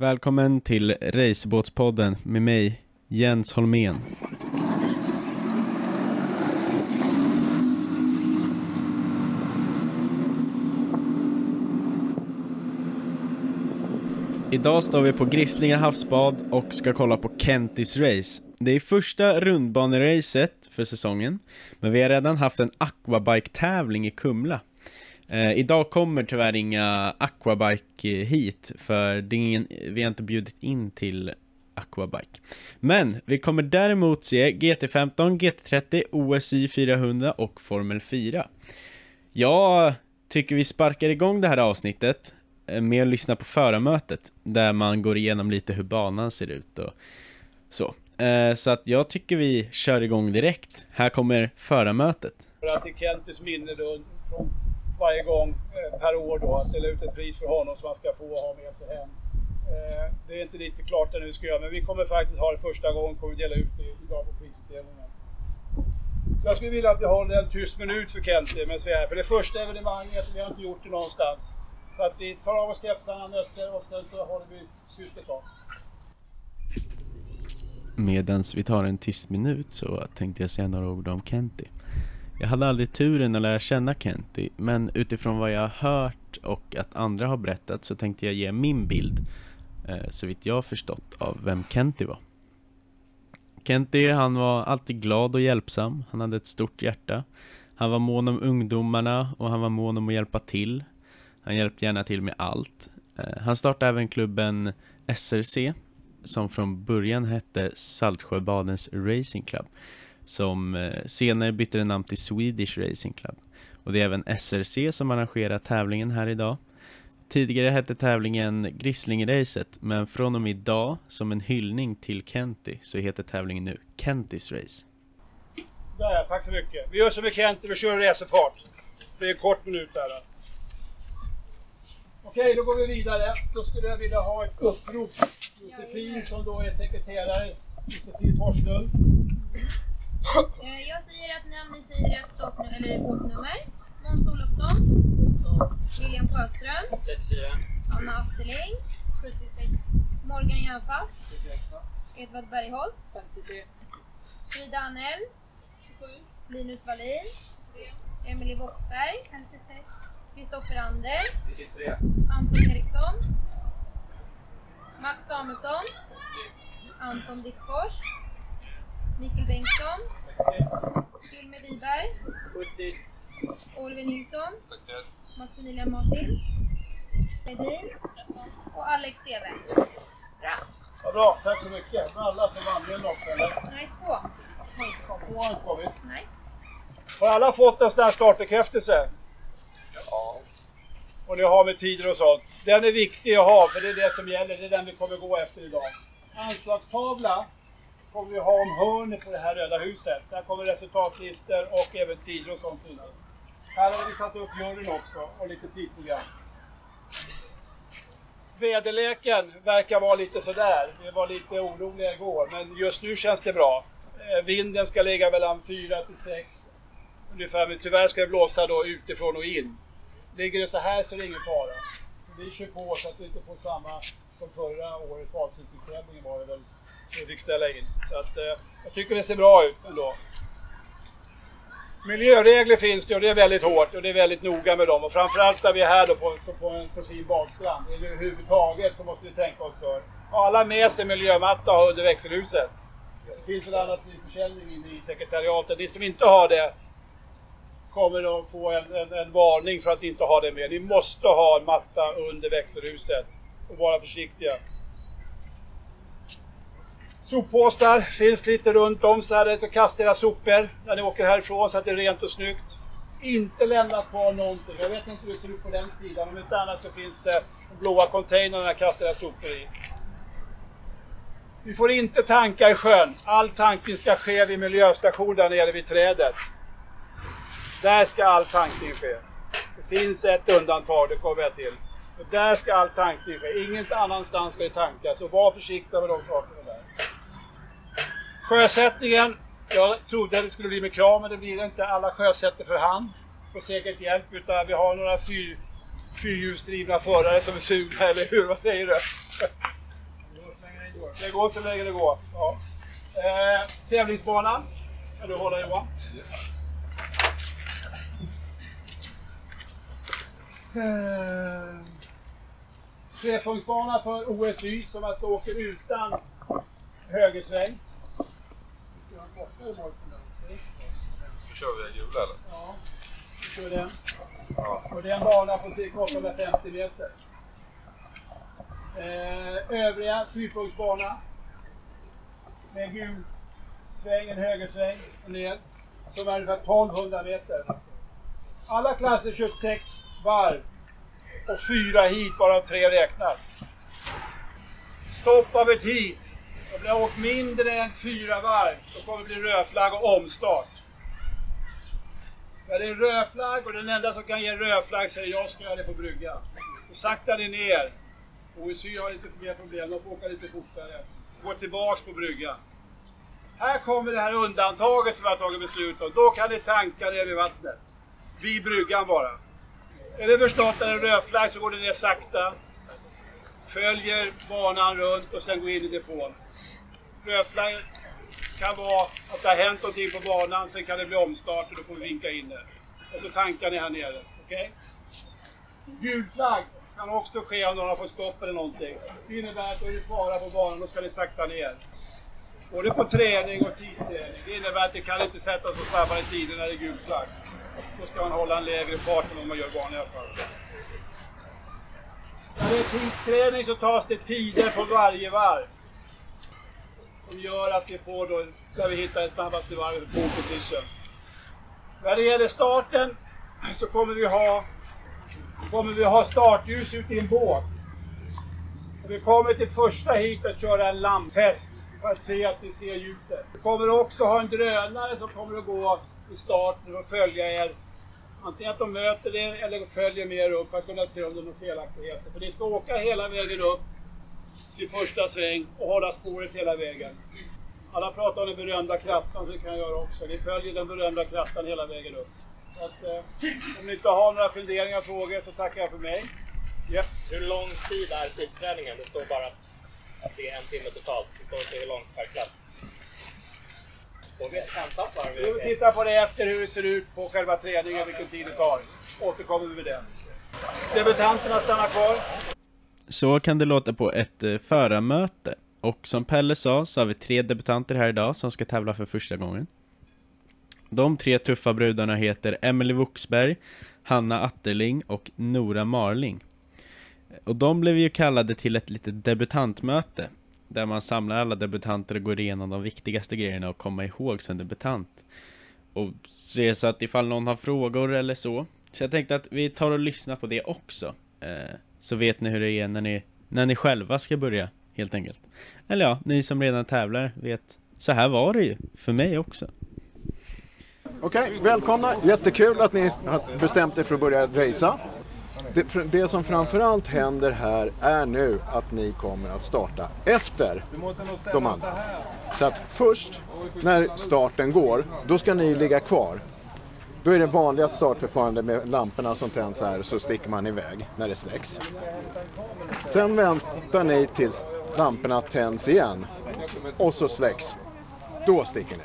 Välkommen till Racebåtspodden med mig, Jens Holmén. Idag står vi på Grisslinga havsbad och ska kolla på Kentis race. Det är första rundbaneracet för säsongen, men vi har redan haft en aquabike-tävling i Kumla. Eh, idag kommer tyvärr inga aquabike eh, hit, för det är ingen, vi har inte bjudit in till aquabike. Men vi kommer däremot se GT15, GT30, OSY 400 och Formel 4. Jag tycker vi sparkar igång det här avsnittet eh, med att lyssna på förarmötet, där man går igenom lite hur banan ser ut och så. Eh, så att jag tycker vi kör igång direkt. Här kommer förarmötet. För att till Kentus minne då, från varje gång eh, per år då, att dela ut ett pris för honom som han ska få ha med sig hem. Eh, det är inte riktigt klart ännu hur vi ska göra, men vi kommer faktiskt ha det första gången, kommer vi dela ut det idag på prisutdelningen. Jag skulle vilja att vi håller en tyst minut för Kenti medan vi är här, för det första evenemanget, vi har inte gjort det någonstans. Så att vi tar av oss kepsarna, mössor och sen så håller vi tyst ett tag. Medan vi tar en tyst minut så tänkte jag säga några ord om Kenti. Jag hade aldrig turen att lära känna Kenty, men utifrån vad jag har hört och att andra har berättat så tänkte jag ge min bild, eh, så vitt jag har förstått, av vem Kenty var. Kenty, han var alltid glad och hjälpsam, han hade ett stort hjärta. Han var mån om ungdomarna och han var mån om att hjälpa till. Han hjälpte gärna till med allt. Eh, Han startade även klubben SRC, som från början hette Saltsjöbadens Racing Club som eh, senare bytte namn till Swedish Racing Club. Och det är även SRC som arrangerar tävlingen här idag. Tidigare hette tävlingen Grisslingracet, men från och med idag, som en hyllning till Kenty, så heter tävlingen nu Kentys Race. Där, ja, tack så mycket. Vi gör som med Kenty, vi kör racerfart. Det är en kort minut där. Okej, då går vi vidare. Då skulle jag vilja ha ett upprop. Josefin som då är sekreterare. Josefin Torslund. Eh, Jag säger att namn, ni säger rätt startnummer, eller båtnummer. Måns Olofsson. William Sjöström. 34, Anna Afterling. 76, Morgan Jernfast. 78, Edvard Bergholt. 53, Frida Anell. 27, Linus Wallin. Emily Boxberg. 56. Kristoffer Ander. 93, Anton Eriksson. Max Samuelsson. Anton Dickfors. Mikael Bengtsson. 61, Hilmer Wiberg. 70, Oliver Nilsson. 61, Maximilian Martin. Edin. Och Alex Steve. Bra. Ja, bra, tack så mycket. Alla som vann in också eller? Nej, två. Två har inte kommit. Nej. Har alla fått en sån här startbekräftelse? Ja. Och ni har med tider och sånt. Den är viktig att ha, för det är det som gäller. Det är den vi kommer gå efter idag. Anslagstavla kommer vi ha om hörnet på det här röda huset. Där kommer resultatlistor och även tider och sånt finnas. Här har vi satt upp juryn också och lite tidprogram. Väderleken verkar vara lite sådär. Vi var lite oroliga igår, men just nu känns det bra. Eh, vinden ska ligga mellan 4 till 6 ungefär, men tyvärr ska det blåsa då utifrån och in. Ligger det så här så är det ingen fara. Vi kör på så att vi inte får samma som förra året på avslutningstävlingen var det väl, vi fick ställa in. Så att eh, jag tycker det ser bra ut ändå. Miljöregler finns det och det är väldigt hårt och det är väldigt noga med dem. Och framförallt när vi är här då på, så på en så fin badstrand. Överhuvudtaget så måste vi tänka oss för. Har alla med sig miljömatta under växelhuset? Det finns en annan försäljning inne i sekretariatet. Ni som inte har det kommer att få en, en, en varning för att inte ha det med. Ni måste ha en matta under växelhuset och vara försiktiga. Soppåsar finns lite runt om så här, så kasta era sopor när ni åker härifrån så att det är rent och snyggt. Inte lämna kvar någonting. Jag vet inte hur det ser ut på den sidan, men inte annars så finns det blåa containrarna att kasta era sopor i. Vi får inte tanka i sjön. All tankning ska ske vid miljöstationen där nere vid trädet. Där ska all tankning ske. Det finns ett undantag, det kommer jag till. Och där ska all tankning ske. Inget annanstans ska det tankas. Och var försiktiga med de sakerna där. Sjösättningen. Jag trodde att det skulle bli med kran, men det blir det inte. Alla sjösätter för hand. Får säkert hjälp utan vi har några fyr, fyrhjulsdrivna förare som är sugna, eller hur? Vad säger du? Det går så länge det går. Ja. Eh, tävlingsbanan. Kan du hålla Johan? Eh, Trepunktsbana för OSY som alltså åker utan högersväng. Vi ska ha en kortare boll på den. Okej. Nu kör vi den gula eller? Ja, vi kör den. Och det är en bana på cirka 850 meter. Eh, övriga fyrpunktsbana. Med en gul sväng, en högersväng och ner. Som är ungefär 1200 meter. Alla klasser kör sex varv. Och fyra hit varav tre räknas. Stopp av ett hit. Om blir har åkt mindre än fyra varv, då kommer det bli rödflagg och omstart. När det är rödflagg och den enda som kan ge rödflagg säger jag ska göra det på brygga. Då saktar ni ner. OSY har lite mer problem, de får åka lite fortare. Gå tillbaks på brygga. Här kommer det här undantaget som vi har tagit beslut om. Då kan ni tanka ner vid vattnet. Vid bryggan bara. Är det förstått när det är rödflagg så går ni ner sakta. Följer banan runt och sen går in i depån. Rödflagg kan vara att det har hänt någonting på banan, sen kan det bli omstart och då får vi vinka in det. Och så tankar ni här nere. Okej? Gul flagg kan också ske om någon har fått stopp eller någonting. Det innebär att då är det fara på banan, då ska ni sakta ner. Både på träning och tidsträning. Det innebär att det kan inte sättas så snabbare tider när det är gul flagg. Då ska man hålla en lägre fart än om man gör vanliga fall. När det är tidsträning så tas det tider på varje varv. Som gör att vi får då, där vi hittar det snabbaste varvet pole position. När det gäller starten så kommer vi ha, kommer vi ha startljus ute i en båt. Och vi kommer till första hit att köra en lamptest för att se att vi ser ljuset. Vi kommer också ha en drönare som kommer att gå i starten och följa er. Antingen att de möter er eller följer med er upp för att kunna se om det är några felaktigheter. För ni ska åka hela vägen upp till första sväng och hålla spåret hela vägen. Alla pratar om den berömda krattan så det kan jag göra också. Vi följer den berömda krattan hela vägen upp. Så att, eh, om ni inte har några funderingar och frågor så tackar jag för mig. Japp. Hur lång tid är tidsträningen? Det står bara att, att det är en timme totalt. Det står inte hur långt per klass. Vi får titta på det efter hur det ser ut på själva träningen, vilken tid det tar. Återkommer vi med det. Debutanterna stannar kvar. Så kan det låta på ett eh, förarmöte. Och som Pelle sa så har vi tre debutanter här idag som ska tävla för första gången. De tre tuffa brudarna heter Emelie Wuxberg, Hanna Atterling och Nora Marling. Och de blev ju kallade till ett litet debutantmöte där man samlar alla debutanter och går igenom de viktigaste grejerna och komma ihåg som debutant. Och se så att ifall någon har frågor eller så. Så jag tänkte att vi tar och lyssnar på det också. Eh, så vet ni hur det är när ni, när ni själva ska börja, helt enkelt. Eller ja, ni som redan tävlar vet. Så här var det ju, för mig också. Okej, välkomna. Jättekul att ni har bestämt er för att börja racea. Det, det som framförallt händer här är nu att ni kommer att starta efter de andra. Så att först när starten går, då ska ni ligga kvar. Då är det vanliga startförfarande med lamporna som tänds här så sticker man iväg när det släcks. Sen väntar ni tills lamporna tänds igen och så släcks. Då sticker ni.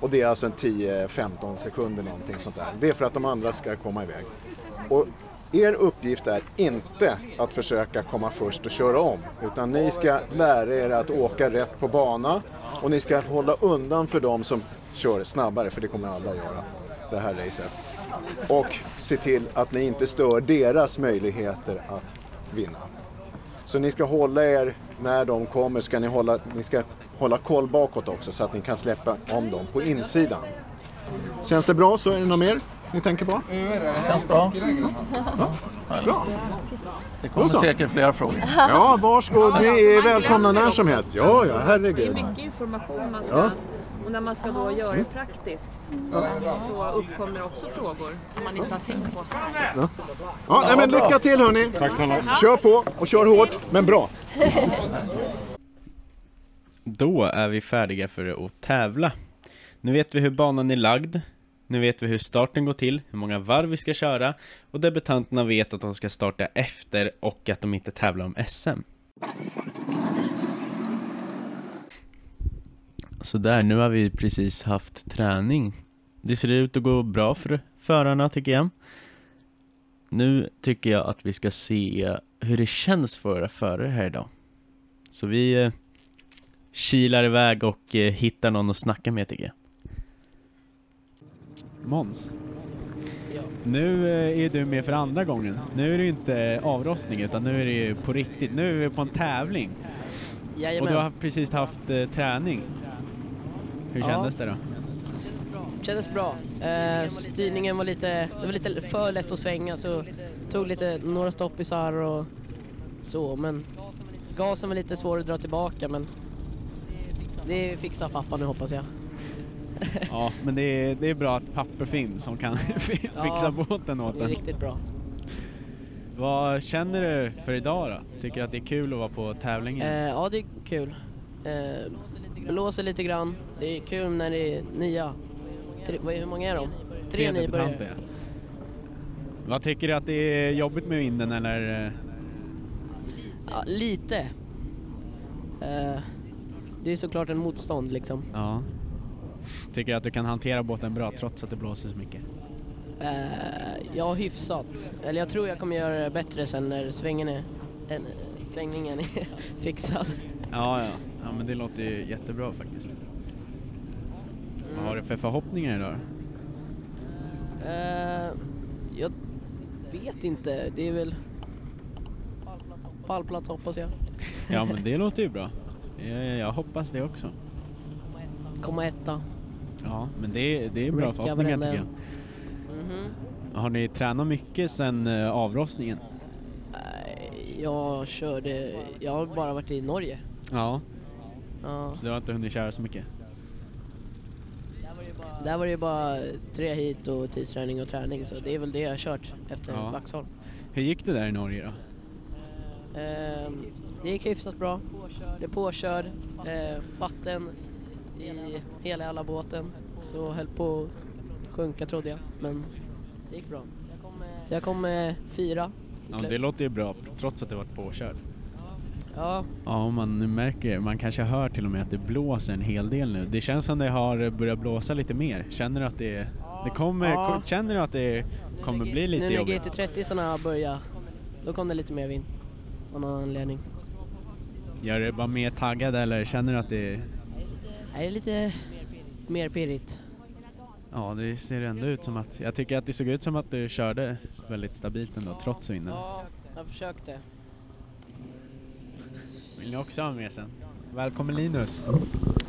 Och det är alltså en 10-15 sekunder någonting sånt där. Det är för att de andra ska komma iväg. Och er uppgift är inte att försöka komma först och köra om. Utan ni ska lära er att åka rätt på bana och ni ska hålla undan för de som kör snabbare, för det kommer alla att göra, det här racet. Och se till att ni inte stör deras möjligheter att vinna. Så ni ska hålla er, när de kommer ska ni hålla, ni ska hålla koll bakåt också så att ni kan släppa om dem på insidan. Känns det bra så? Är det något mer ni tänker på? Känns bra. Bra! Det kommer så. säkert flera frågor. Ja, varsågod. Ni är välkomna när som helst. Ja, ja, Det är herregud. mycket information man ska... Ja. Och när man ska då göra det praktiskt så uppkommer också frågor som man inte har tänkt på här. Ja, nej, men lycka till hörni. Tack snälla. Kör på och kör hårt, men bra. Då är vi färdiga för att tävla. Nu vet vi hur banan är lagd. Nu vet vi hur starten går till, hur många varv vi ska köra och debutanterna vet att de ska starta efter och att de inte tävlar om SM. Så där, nu har vi precis haft träning. Det ser ut att gå bra för förarna tycker jag. Nu tycker jag att vi ska se hur det känns för våra förare här idag. Så vi eh, kilar iväg och eh, hittar någon att snacka med tycker jag. Måns. Nu eh, är du med för andra gången. Nu är det inte avrostning utan nu är det på riktigt. Nu är vi på en tävling. Jajamän. Och du har precis haft eh, träning. Hur Ja. kändes det då? Kändes bra. Eh, styrningen var lite, det var lite för lätt att svänga så tog lite, några stoppisar och så men gasen var lite svår att dra tillbaka men det fixar pappa nu hoppas jag. Ja, men det är, det är bra att papper finns som kan fixa Ja, båten åt Det är en. riktigt bra. Vad känner du för idag då? Tycker du att det är kul att vara på tävlingen? Eh, ja det är kul. Eh, blåser lite grann. Det är kul när det är nya. Tre, hur många är de? Tre nybörjare. Vad tycker du att det är jobbigt med vinden eller? Ja, lite. Eh, det är såklart en motstånd liksom. Ja. Tycker du att du kan hantera båten bra trots att det blåser så mycket? Eh, ja, hyfsat. Eller jag tror jag kommer göra det bättre sen när svängen är, en, svängningen är fixad. Ja, ja. Ja, men det låter ju jättebra faktiskt. Vad har du för förhoppningar idag? Eh, jag vet inte. Det är väl pallplats hoppas jag. Ja, men det låter ju bra. Jag, jag hoppas det också. Komma etta. Ja, men det, det är bra Räcka förhoppningar tycker jag. Mhm. Har ni tränat mycket sen eh, avrostningen? Nej, Jag körde, jag har bara varit i Norge. Ja. Ja. Så du har inte hunnit köra så mycket? Där var det ju bara tre hit och tidsträning och träning så det är väl det jag har kört efter Ja. Vaxholm. Hur gick det där i Norge då? Ehm, det gick hyfsat bra. Det är påkörd, eh, vatten i hela alla båten. Så höll på att sjunka trodde jag, men det gick bra. Så jag kom med fyra till Ja, det låter ju bra trots att det varit påkörd. Ja, Ja, man nu märker man kanske hör till och med att det blåser en hel del nu. Det känns som det har börjat blåsa lite mer. Känner du att det, det kommer, Ja. känner du att det kommer bli lite nu när jobbigt? GT30 började, då kom det lite mer vind. Av någon anledning. Gör det bara mer taggad eller känner du att det, Det är lite mer pirrigt. ja det ser ändå ut som att, jag tycker att det såg ut som att du körde väldigt stabilt ändå trots vinden. Ja, jag försökte. Vill ni också ha med sen? Välkommen Linus!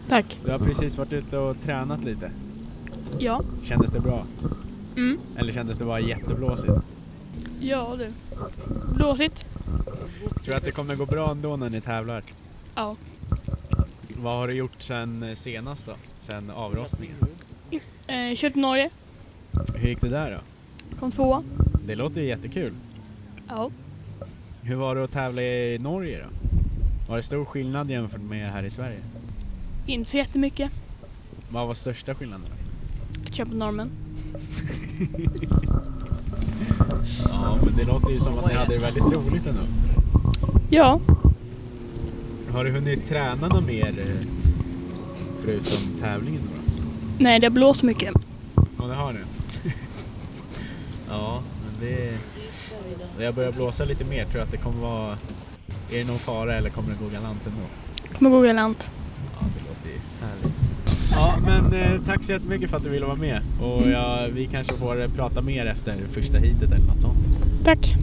Tack. Du har precis varit ute och tränat lite. Ja. Kändes det bra? Mm. Eller kändes det bara jätteblåsigt? Ja du. Blåsigt. Tror du att det kommer gå bra ändå när ni tävlar? Ja. Vad har du gjort sen senast då? Sen avrostningen? Eh, kört Norge. Hur gick det där då? Kom tvåa. Det låter ju jättekul. Ja. Hur var det att tävla i Norge då? Var det stor skillnad jämfört med här i Sverige? Inte så jättemycket. Vad var största skillnaden? då? Att köra på normen. Ja, men det låter ju som att ni hade det väldigt roligt ändå. Ja. Har du hunnit träna något mer eh, förutom tävlingen då? Nej, det blåser mycket. Ja, det har du. ja, men det... Det har börjat blåsa lite mer. Tror jag att det kommer vara... Är det någon fara eller kommer det gå galant ändå? Kommer gå galant. Ja, det låter ju härligt. Ja, men eh, tack så jättemycket för att du ville vara med. Och ja, vi kanske får eh, prata mer efter första hitet eller något sånt. Tack.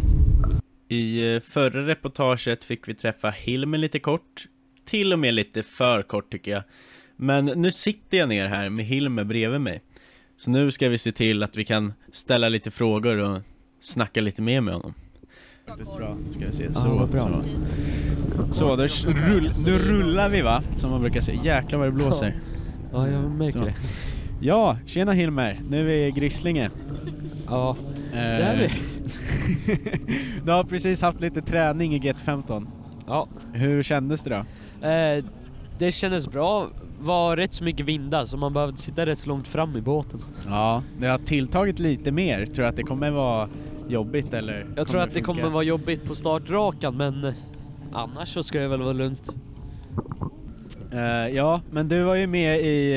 I eh, förra reportaget fick vi träffa Hilmer lite kort. Till och med lite för kort tycker jag. Men nu sitter jag ner här med Hilmer bredvid mig. Så nu ska vi se till att vi kan ställa lite frågor och snacka lite mer med honom. Faktiskt bra, ska vi se. Så, vad bra. så. Så, då rull, nu rullar vi va? Som man brukar säga. Jäklar vad det blåser. Ja, jag märker Så. det. Ja, tjena Hilmer. Nu är vi i Grislinge. Ja, Eh, det är vi. du har precis haft lite träning i GT15. Ja. Hur kändes det då? Eh, det kändes bra. var rätt så mycket vindar så man behövde sitta rätt så långt fram i båten. Ja, det har tilltagit lite mer. Tror du att det kommer vara jobbigt eller? Jag tror att det funka? kommer vara jobbigt på startrakan men eh, annars så ska det väl vara lugnt. Eh, ja, men du var ju med i,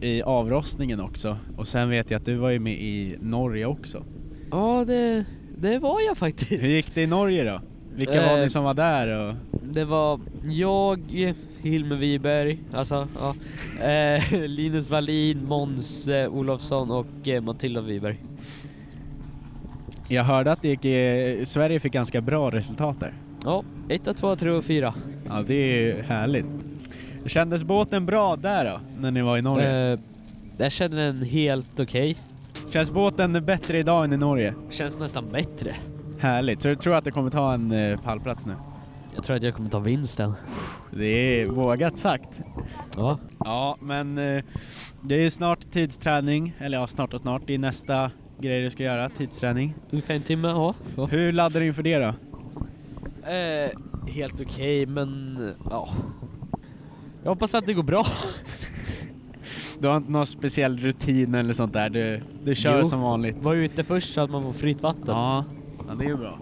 eh, i avrostningen också. Och sen vet jag att du var ju med i Norge också. Ja, det, det var jag faktiskt. Hur gick det i Norge då? Vilka var Eh, ni som var där? Och... Det var jag, Hilmer Wiberg, alltså ja, eh, Linus Wallin, Måns Olofsson och Matilda Wiberg. Jag hörde att det gick, i- Sverige fick ganska bra resultat där. Ja, 1, 2, 3 och 4. Ja, det är härligt. Kändes båten bra där då, när ni var i Norge? Eh, jag känner den helt okej. Känns båten bättre idag än i Norge? Känns nästan bättre. Härligt. Så du tror att det kommer ta en eh, pallplats nu? Jag tror att jag kommer ta vinsten. Det är vågat sagt. Ja. Ja, men eh, det är snart tidsträning, eller ja, snart och snart. Det är nästa grej du ska göra, tidsträning. Ungefär en timme, ja. ja. Hur laddar du inför det då? Eh, helt okej, men ja. Jag hoppas att det går bra. Du har inte någon speciell rutin eller sånt där? Du, du kör Jo. som vanligt? Var ute först så att man får fritt vatten. Ja, ja det är ju bra.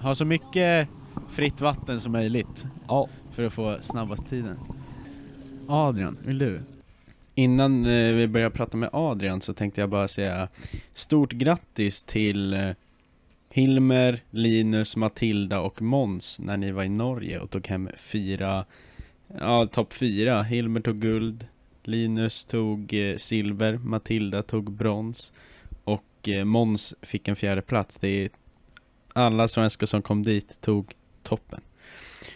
Ha så mycket fritt vatten som möjligt. Ja. För att få snabbast tiden. Adrian, vill du? Innan eh, vi börjar prata med Adrian så tänkte jag bara säga stort grattis till eh, Hilmer, Linus, Matilda och Måns när ni var i Norge och tog hem fyra, ja topp fyra. Hilmer tog guld, Linus tog eh, silver, Matilda tog brons och eh, Måns fick en fjärde plats. Det är alla svenskar som kom dit tog toppen.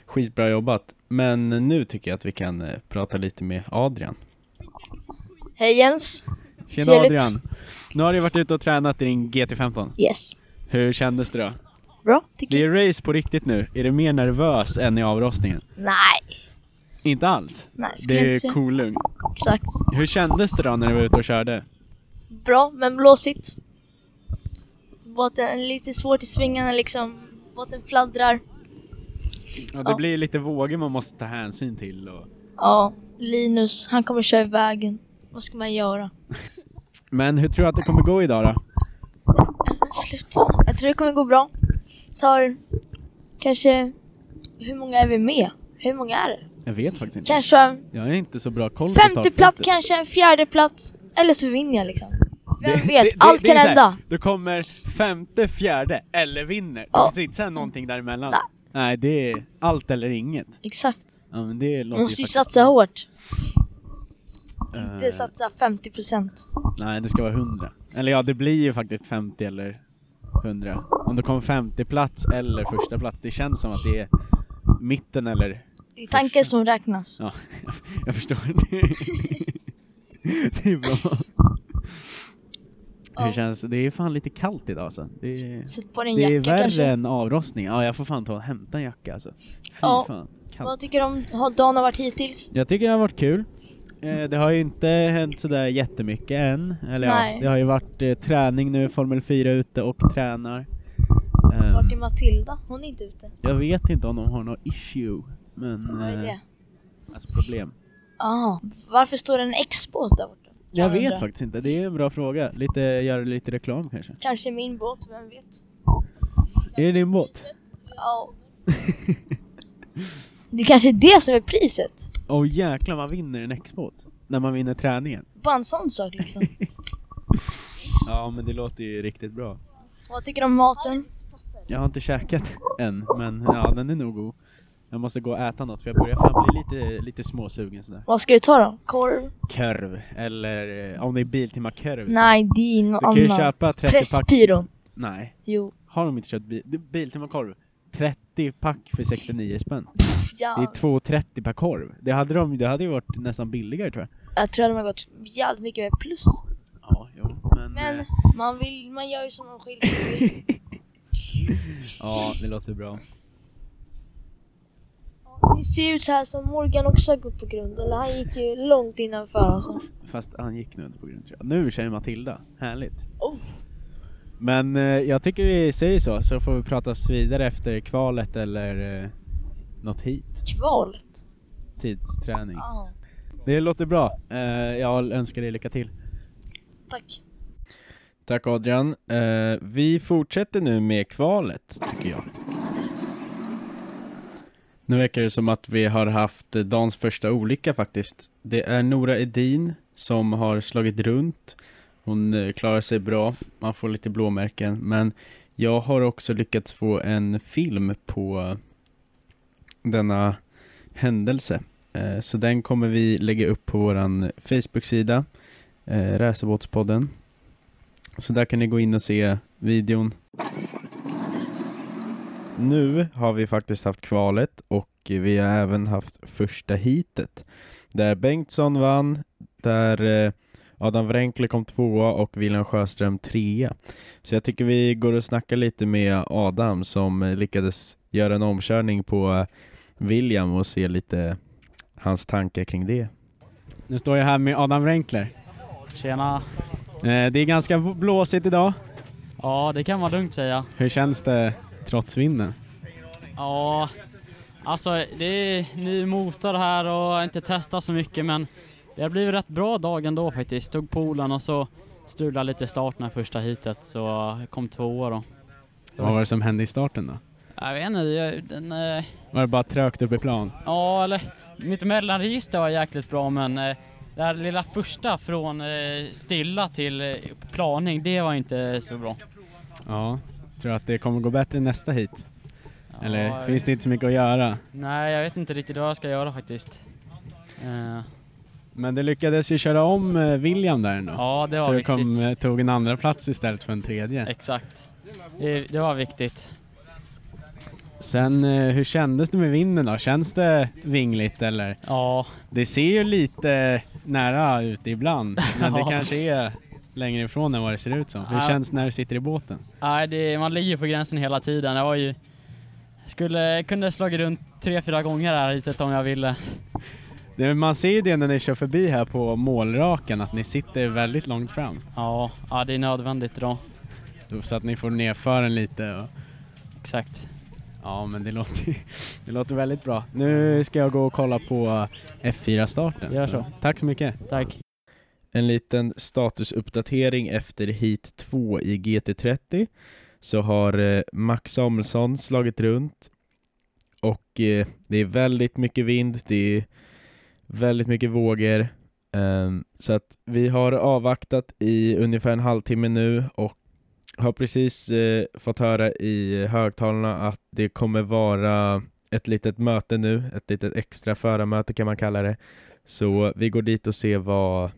Skitbra jobbat. Men nu tycker jag att vi kan eh, prata lite med Adrian. Hej Jens. Tjena Trevligt. Adrian! Nu har du varit ute och tränat i din GT15. Yes. Hur kändes det då? Bra, tycker Det är race på riktigt nu. Är du mer nervös än i avrostningen? Nej, Inte alls? Nej, skulle Det jag är inte säga. cool lugn. exakt. Hur kändes det då när du var ute och körde? Bra, men blåsigt. Båten är lite svårt i svängarna liksom. Båten fladdrar. Ja, det Ja. blir lite vågor man måste ta hänsyn till och... Ja, Linus, han kommer köra i vägen. Vad ska man göra? Men hur tror du att det kommer gå idag då? Sluta. Jag tror det kommer gå bra. Tar kanske... Hur många är vi med? Hur många är det? Jag vet faktiskt inte. Kanske Jag har inte så bra koll på femte startfältet. plats, kanske en fjärde plats. Eller så vinner jag liksom. Vem Det- vet? det- det- Allt det är kan så här, hända. Du kommer femte, fjärde eller vinner. Det Ja. finns inte någonting däremellan. Nej, det är allt eller inget. Exakt. Ja, men det låter Man ju måste ju faktiskt satsa hårt. Eh, Inte satsa 50%. Nej, det ska vara 100. Eller ja, det blir ju faktiskt 50 eller 100. Om det kommer 50 plats eller första plats, det känns som att det är mitten eller... Det är tanken som räknas. Ja, jag förstår. det är bra. Hur känns det? är fan lite kallt idag alltså. Det är, Sätt på dig en det är jacka värre kanske. än avrostning. Ja, jag får fan ta och hämta en jacka alltså. Fy Ja. fan. Vad Kallt. tycker du om hur dagen har varit hittills? Jag tycker det har varit kul. Eh, det har ju inte hänt sådär jättemycket än. Eller Nej. ja, det har ju varit eh, träning nu, Formel 4 ute och tränar. Ehm, Vart är Matilda? Hon är inte ute. jag vet inte om de har något issue, men... Vad är eh, det? Alltså problem. Ah, varför står det en X-båt där borta? Jag Kan vet undra. faktiskt inte, det är en bra fråga. Lite, göra lite reklam kanske. Kanske min båt, vem vet? Är det din båt? Ja. Det kanske är det som är priset. Åh jäklar, man vinner en X-båt. När man vinner träningen. Bara en sån sak liksom. Ja men det låter ju riktigt bra. Vad tycker du om maten? Jag har inte käkat än, men ja den är nog god. Jag måste gå och äta något för jag börjar fan bli lite, lite småsugen sådär. Vad ska du ta då? Korv? Korv, eller eh, om det är Biltema-korv. så- Nej, det är något Du kan ju annat. köpa 30 pack. Presspyro. Nej. Jo. Har de inte köpt bil, det- Biltema-korv? 30 pack för 69 spänn. ja. Det är 2,30 per korv. Det hade, de, det hade ju varit nästan billigare tror jag. Jag tror att de har gått jävligt mycket mer plus. Ja, jo. Men, Men eh, man, vill, man gör ju som man själv vill. ja, det låter bra. Det ser ut så här som Morgan också har gått på grund. Eller han gick ju långt innanför alltså. Fast han gick nu inte på grund tror jag. Nu kör Matilda. Härligt. Oh. Men eh, jag tycker vi säger så, så får vi pratas vidare efter kvalet eller eh, något hit. Kvalet? Tidsträning. Ja. Det låter bra. Eh, jag önskar dig lycka till. Tack. Tack Adrian. Eh, vi fortsätter nu med kvalet, tycker jag. Nu verkar det som att vi har haft dagens första olycka faktiskt. Det är Nora Edin som har slagit runt. Hon eh, klarar sig bra, man får lite blåmärken. Men jag har också lyckats få en film på denna händelse. Eh, så den kommer vi lägga upp på våran Facebook-sida, eh, Racerbåtspodden. Så där kan ni gå in och se videon. Nu har vi faktiskt haft kvalet och vi har även haft första heatet. Där Bengtsson vann, där Adam Wrenkler kom tvåa och William Sjöström trea. Så jag tycker vi går och snackar lite med Adam som lyckades göra en omkörning på eh, William och se lite hans tankar kring det. Nu står jag här med Adam Wrenkler. Tjena. Eh, Det är ganska blåsigt idag. Ja, det kan man lugnt säga. Hur känns det trots vinden? Ja, alltså det är ny motor här och inte testat så mycket men det har blivit rätt bra dag ändå faktiskt. Tog poolen och så strulade lite starten i första heatet så jag kom tvåa då. Vad var det som hände i starten då? Jag vet inte, jag, den... eh, Var det bara trögt upp i plan? Ja, eller mitt mellanregister var jäkligt bra men eh, det här lilla första från eh, stilla till eh, planing, det var inte så bra. Ja, tror du att det kommer gå bättre nästa hit? Eller finns det inte så mycket att göra? Nej, jag vet inte riktigt vad jag ska göra faktiskt. Men det lyckades ju köra om eh, William där ändå. Ja, det var Så du viktigt. kom, eh, tog en andra plats istället för en tredje. Exakt. Det, det var viktigt. Sen, eh, hur kändes det med vinden då? Känns det vingligt eller? Ja. Det ser ju lite nära ut ibland, men det Ja. kanske är längre ifrån än vad det ser ut som. Hur Ja. känns det när du sitter i båten? Nej, det, man ligger på gränsen hela tiden. Jag var ju... Skulle, kunde slagit runt tre, fyra gånger här hitet om jag ville. Man ser ju det när ni kör förbi här på målraken, att ni sitter väldigt långt fram. Ja, ja det är nödvändigt idag. Så att ni får nerför den lite. Och... Exakt. Ja, men det låter, det låter väldigt bra. Nu ska jag gå och kolla på F4-starten. Gör så. Tack så mycket. Tack. En liten statusuppdatering efter Heat 2 i GT30 så har eh, Max Samuelsson slagit runt och eh, det är väldigt mycket vind, det är väldigt mycket vågor Ehm, så att vi har avvaktat i ungefär en halvtimme nu och har precis eh, fått höra i högtalarna att det kommer vara ett litet möte nu, ett litet extra förarmöte kan man kalla det. Så vi går dit och ser vad,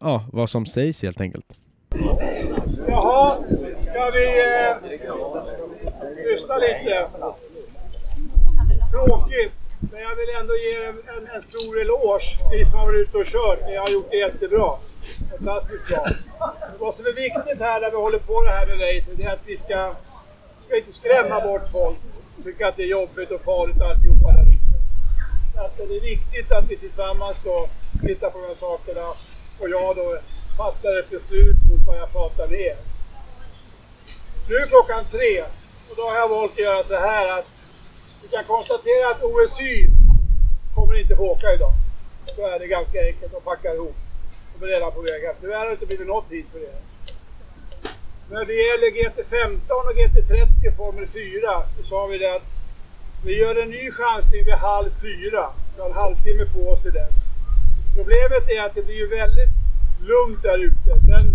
ja, vad som sägs helt enkelt. Jaha, ska vi eh, lyssna lite? Tråkigt, men jag vill ändå ge en, en, en stor eloge. Ni som har varit ute och kört, ni har gjort det jättebra. Fantastiskt bra. Vad som är viktigt här när vi håller på det här med racing, det är att vi ska, ska inte skrämma bort folk. Tycka att det är jobbigt och farligt alltihopa där ute. Att det är viktigt att vi tillsammans då tittar på de här sakerna och jag då fattar ett beslut mot vad jag pratar med er. Nu är klockan tre och då har jag valt att göra så här att vi kan konstatera att OSY kommer inte få åka idag. Så är det ganska enkelt att packa ihop. De är redan på väg hem. Tyvärr har det inte blivit något tid för er. När det gäller GT15 och GT30 Formel 4 så sa vi det att vi gör en ny chansning vid halv fyra. Vi har en halvtimme på oss till dess. Problemet är att det blir ju väldigt lugnt där ute. Sen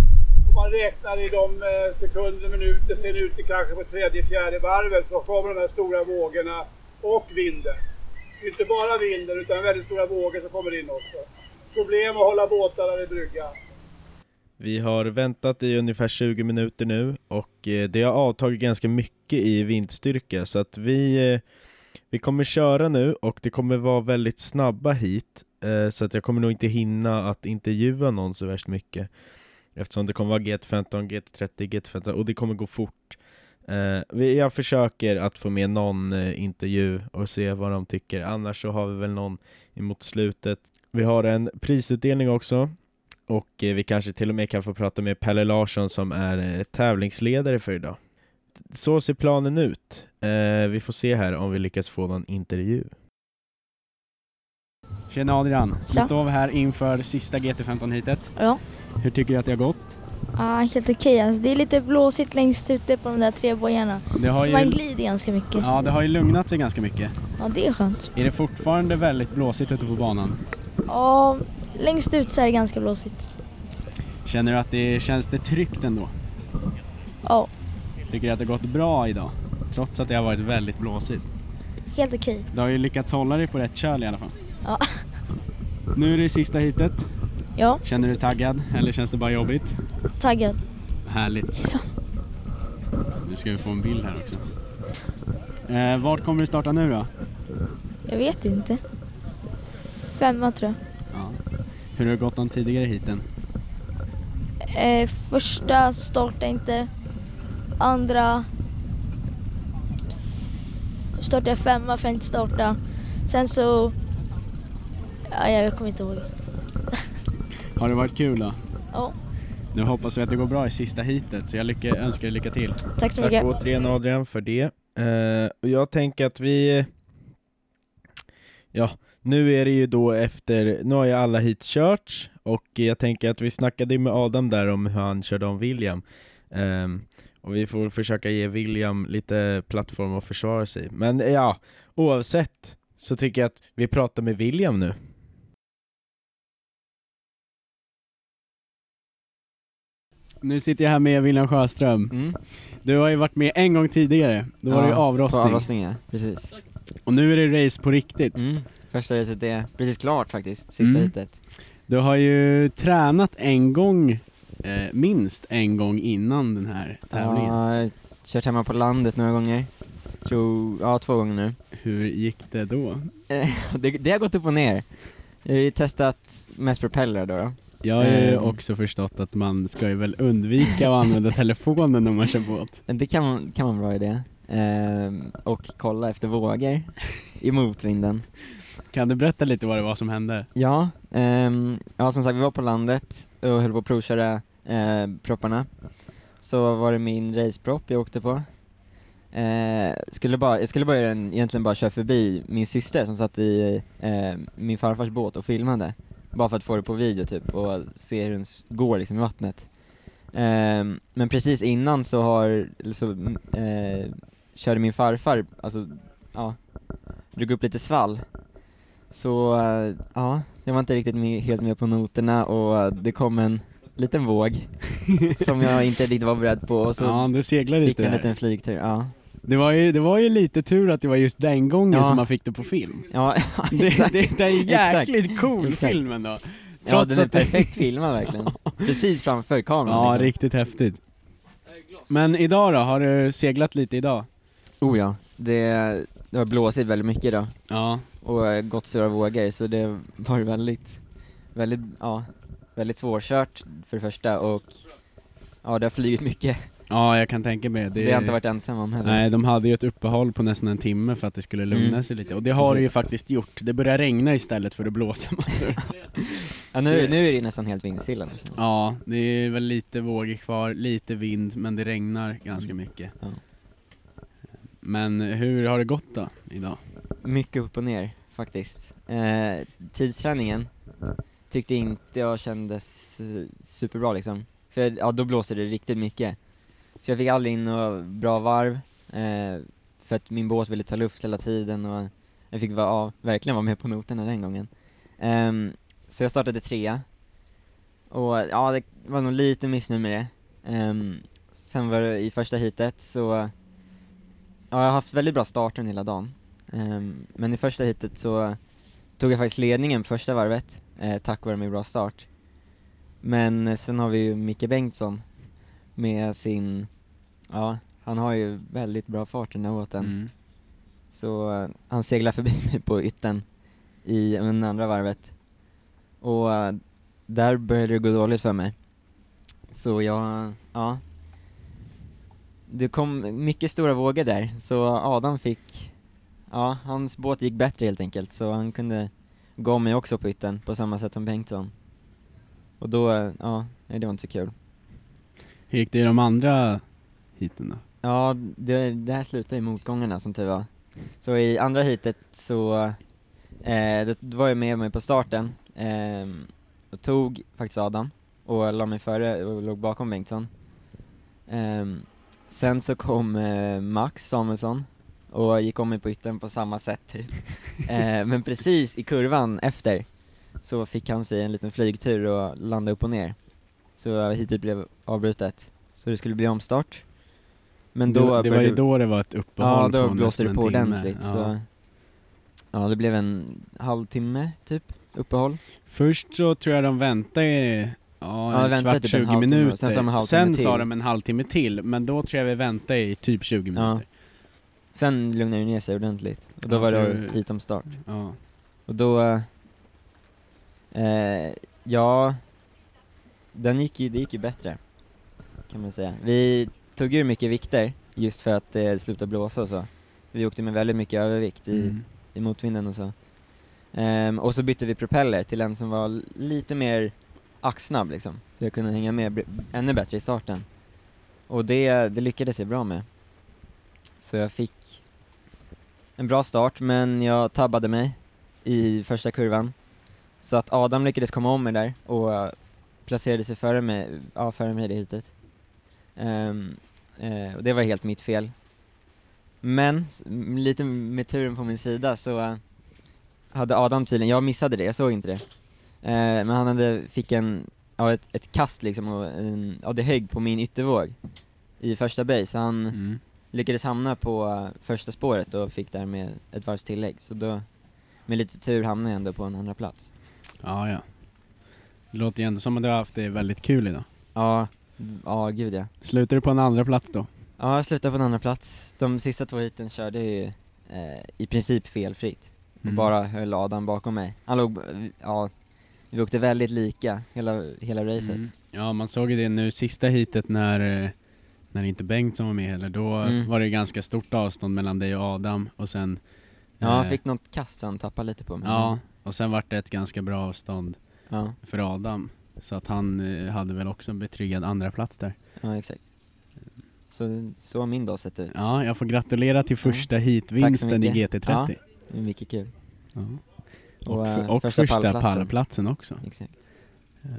om man räknar i de eh, sekunder, minuter, sen ute kanske på tredje, fjärde varvet så kommer de här stora vågorna och vinden. Inte bara vinden utan väldigt stora vågor som kommer in också. Problem att hålla båtarna vid bryggan. Vi har väntat i ungefär 20 minuter nu och eh, det har avtagit ganska mycket i vindstyrka så att vi, eh, vi kommer köra nu och det kommer vara väldigt snabba hit eh, så att jag kommer nog inte hinna att intervjua någon så värst mycket eftersom det kommer vara GT15, GT30, GT15 och det kommer gå fort. Eh, vi- Jag försöker att få med någon eh, intervju och se vad de tycker, annars så har vi väl någon emot slutet. Vi har en prisutdelning också och eh, vi kanske till och med kan få prata med Pelle Larsson som är eh, tävlingsledare för idag. Så ser planen ut. Eh, vi får se här om vi lyckas få någon intervju. Tjena Adrian, Tja. nu står vi här inför sista GT15 hitet. Ja. Hur tycker du att det har gått? Ja, helt okej. Alltså, det är lite blåsigt längst ute på de där tre bojarna. Det har Så ju- man glider ganska mycket. Ja. Ja, det har ju lugnat sig ganska mycket. det är skönt. Är det fortfarande väldigt blåsigt ute på banan? Ja, längst ut så är det ganska blåsigt. Känner du att det känns det tryggt ändå? Ja, Tycker du att det gått bra idag? Trots att det har varit väldigt blåsigt. helt okej. Du har ju lyckats hålla dig på rätt köl i alla fall. Ja. Nu är det sista hitet. Ja. Känner du dig taggad eller känns det bara jobbigt? Taggad. Härligt. Nu ska vi få en bild här också. Eh, vart kommer du starta nu då? Jag vet inte. Femma tror jag. Ja. Hur har det gått de tidigare hiten? Eh, första startade inte. Andra startade jag femma för att inte starta. Sen så... Ja, jag kommer inte ihåg. Har det varit kul då? Ja. Nu hoppas vi att det går bra i sista hitet, så jag lycka, önskar er lycka till. Tack så Tack mycket. återigen Adrian för det. Eh, och jag tänker att vi... Ja, nu är det ju då efter, nu har ju alla hit körts och jag tänker att vi snackade med Adam där om hur han körde om William. Ehm, och vi får försöka ge William lite plattform att försvara sig. Men ja, oavsett så tycker jag att vi pratar med William nu. Nu sitter jag här med William Sjöström. Mm. Du har ju varit med en gång tidigare, då var det ju Ja, avrostning. På avrostning ja, precis. Och nu är det race på riktigt. Mm. Första racet är precis klart faktiskt, sista Mm. hitet. Du har ju tränat en gång, eh, minst en gång innan den här tävlingen. Ja, jag har kört hemma på landet några gånger. Tror, ja två gånger nu. Hur gick det då? Eh, det, det har gått upp och ner. Jag har ju testat mest propeller då. då. Jag har ju Ehm, också förstått att man ska ju väl undvika att använda telefonen när man kör båt. Det kan, man- kan vara en bra idé. Ehm, och kolla efter vågor i motvinden. Kan du berätta lite vad det var som hände? Ja, ehm, ja som sagt vi var på landet och höll på att provköra eh, propparna. Så var det min racepropp jag åkte på. Eh, skulle bara, jag skulle bara egentligen bara köra förbi min syster som satt i eh, min farfars båt och filmade. Bara för att få det på video typ och se hur den går liksom i vattnet. Ehm, men precis innan så har, så, eh, körde min farfar, alltså, ja, drog upp lite svall. Så, eh, ja, jag var inte riktigt med, helt med på noterna och det kom en liten våg som jag inte riktigt var beredd på och så Ja, det seglar fick lite jag en liten flygtur, ja. Det var, ju, det var ju lite tur att det var just den gången Ja. som man fick det på film. Ja, det, exakt. det, det är en Exakt. jäkligt cool Exakt. film ändå. Ja, Trots den är perfekt filmad verkligen. Precis framför kameran Ja, liksom. riktigt häftigt. Men idag då, har du seglat lite idag? Oh ja, det, det har blåsit väldigt mycket idag. Ja. Och eh, gått stora vågor, så det var väldigt, väldigt, ja, väldigt svårkört för det första och ja, det har flugit mycket. Ja, jag kan tänka mig Det har jag inte varit ensam om heller. Nej, de hade ju ett uppehåll på nästan en timme för att det skulle lugna Mm. sig lite. Och det har det ju faktiskt gjort. Det börjar regna istället för att blåsa massor. Ja, nu, nu är det nästan helt vindstilla nästan. Ja, det är väl lite vågor kvar, lite vind, men det regnar ganska mycket. Ja. Men hur har det gått då, idag? Mycket upp och ner faktiskt. Eh, tidsträningen tyckte inte jag kändes eh, superbra liksom. För ja, då blåste det riktigt mycket. Så jag fick aldrig in några bra varv, eh, för att min båt ville ta luft hela tiden och jag fick vara, ja, verkligen vara med på noterna den gången. Ehm, så jag startade trea. Och ja, det var nog lite missnöjd med det. Ehm, sen var det i första heatet så Ja, jag har haft väldigt bra starten hela dagen. Ehm, men i första hitet så tog jag faktiskt ledningen på första varvet, eh, tack vare min bra start. Men eh, sen har vi ju Micke Bengtsson med sin, ja, han har ju väldigt bra fart den här båten. Mm. Så eh, han seglar förbi mig på ytten i den andra varvet. Och eh, där började det gå dåligt för mig. Så jag, ja. Det kom mycket stora vågor där, så Adam fick, ja, hans båt gick bättre helt enkelt, så han kunde gå mig också på ytten på samma sätt som Bengtsson. Och då, eh, ja, nej, det var inte så kul. Hur gick det i de andra heaten då? Ja, det, det här slutade i motgångarna som tur var. Så i andra heatet så, eh, då, var jag med mig på starten, eh, och tog faktiskt Adam, och la mig före och låg bakom Bengtsson. Ehm, sen så kom eh, Max Samuelsson och gick om mig på ytten på samma sätt typ. Eh, men precis i kurvan efter så fick han sig en liten flygtur och landa upp och ner. Så hitet blev avbrutet. Så det skulle bli omstart. Men då det, det var ju då det var ett uppehåll Ja, då blåste det på en ordentligt. Ja. Så, ja, det blev en halvtimme typ uppehåll. Först så tror jag de väntade ja, Ja, en kvart, typ en 20 halvtimme, minuter. sen sa en Sen sa de en halvtimme till, men då tror jag vi väntade i typ 20 Ja. minuter. Sen lugnade det ner sig ordentligt. Och då Ja, var det- hit om start. Ja. Och då, eh, ja, den gick ju, det gick ju bättre. Kan man säga. Vi tog ur mycket vikter just för att det slutade blåsa och så. Vi åkte med väldigt mycket övervikt i, Mm. i motvinden och så. Ehm, och så bytte vi propeller till en som var lite mer axsnabb liksom. Så jag kunde hänga med ännu bättre i starten. Och det, det lyckades jag bra med. Så jag fick en bra start men jag tabbade mig i första kurvan. Så att Adam lyckades komma om mig där och eh, placerade sig före mig, ja, före mig i det hitet. Ehm, eh, och det var helt mitt fel. Men, lite med turen på min sida så eh, hade Adam tydligen, jag missade det, jag såg inte det. Eh, men han hade, fick en, ja, ett, ett kast liksom och en, ja, det högg på min yttervåg i första böj så han Mm. lyckades hamna på första spåret och fick därmed ett varvs tillägg. Så då, med lite tur hamnade jag ändå på en andra plats. Ja, ja. Det låter ju ändå som att du har haft det väldigt kul idag. Ja, ja gud ja. Slutar du på en andra plats då? Ja, jag slutade på en andra plats. De sista två heaten körde jag ju eh, i princip felfritt. Och Mm. bara höll Adam bakom mig. Han låg, ja, vi åkte väldigt lika hela, hela racet. Mm. Ja, man såg ju det nu sista hitet när, eh, när inte Bengtsson var med heller. Då Mm. var det ganska stort avstånd mellan dig och Adam och sen... Ja, han eh, fick något kast så han tappade lite på mig. Ja, och sen vart det ett ganska bra avstånd Ja. för Adam. Så att han eh, hade väl också en betryggad andra plats där. Ja, exakt. Så, så har min dag sett ut. Ja, jag får gratulera till första heatvinsten i mycket. GT30. Ja, mycket kul. Ja. Och, Och, för, eh, och första första, pallplatsen. också. Exakt. Eh,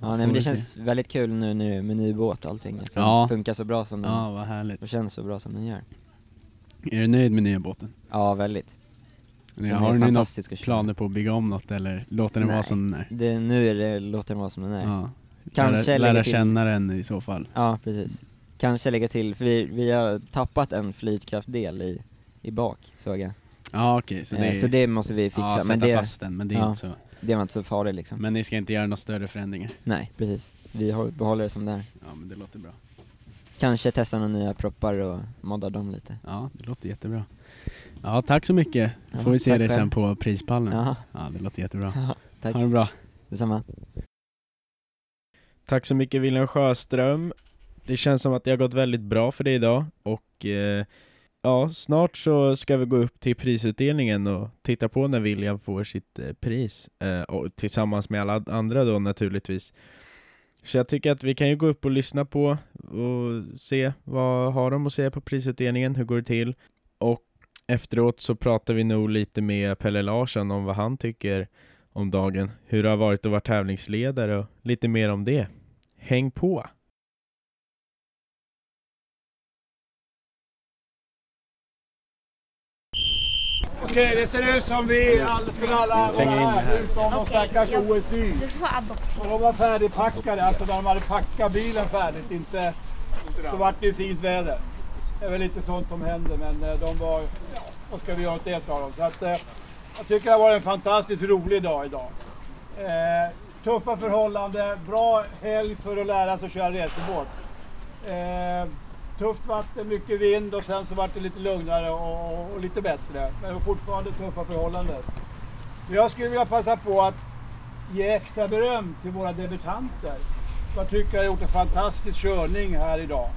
Ja, nej, men det vi se. känns väldigt kul nu, nu med ny båt och allting. Att den Ja. funkar så bra som den Ja, vad härligt. och känns så bra som den gör. Är du nöjd med nya båten? Ja, väldigt. Den har du köra. planer på att bygga om något eller låter den vara som den är? Det, nu är det, låter den vara som den är. Ja. Kanske lära, lära känna den i så fall. Ja, precis. Kanske lägga till, för vi, vi har tappat en flytkraftdel i, i bak, såg jag. Ja okej, så, Eh, det, så det måste vi fixa. Ja, sätta men det, fast den, men det är ja, inte så. Det var inte så farligt liksom. Men ni ska inte göra några större förändringar? Nej, precis. Vi håll- behåller det som det är. Ja men det låter bra. Kanske testa några nya proppar och modda dem lite. Ja, det låter jättebra. Ja, tack så mycket. Ja, Får vi se dig själv. sen på prispallen. Ja. ja, det låter jättebra. Ja, tack. Ha det bra. Detsamma. Tack så mycket William Sjöström. Det känns som att det har gått väldigt bra för dig idag och eh, ja, snart så ska vi gå upp till prisutdelningen och titta på när William får sitt eh, pris eh, och tillsammans med alla andra då naturligtvis. Så jag tycker att vi kan ju gå upp och lyssna på och se vad har de att säga på prisutdelningen, hur går det till? Efteråt så pratar vi nog lite med Pelle Larsson om vad han tycker om dagen, hur det har varit att vara tävlingsledare och lite mer om det. Häng på! Okej, det ser ut som vi alla skulle alla vara här. utom de stackars OSY. Och de var färdigpackade, alltså de hade packat bilen färdigt. Inte, så vart det ju fint väder. Det är väl lite sånt som händer, men eh, de var, ja, vad ska vi göra åt det sa de. Så att, eh, jag tycker det har varit en fantastiskt rolig dag idag. Eh, tuffa förhållanden, bra helg för att lära sig att köra racerbåt. Eh, tufft vatten, mycket vind och sen så vart det lite lugnare och, och lite bättre. Men det var fortfarande tuffa förhållanden. Jag skulle vilja passa på att ge extra beröm till våra debutanter. Jag tycker jag har gjort en fantastisk körning här idag.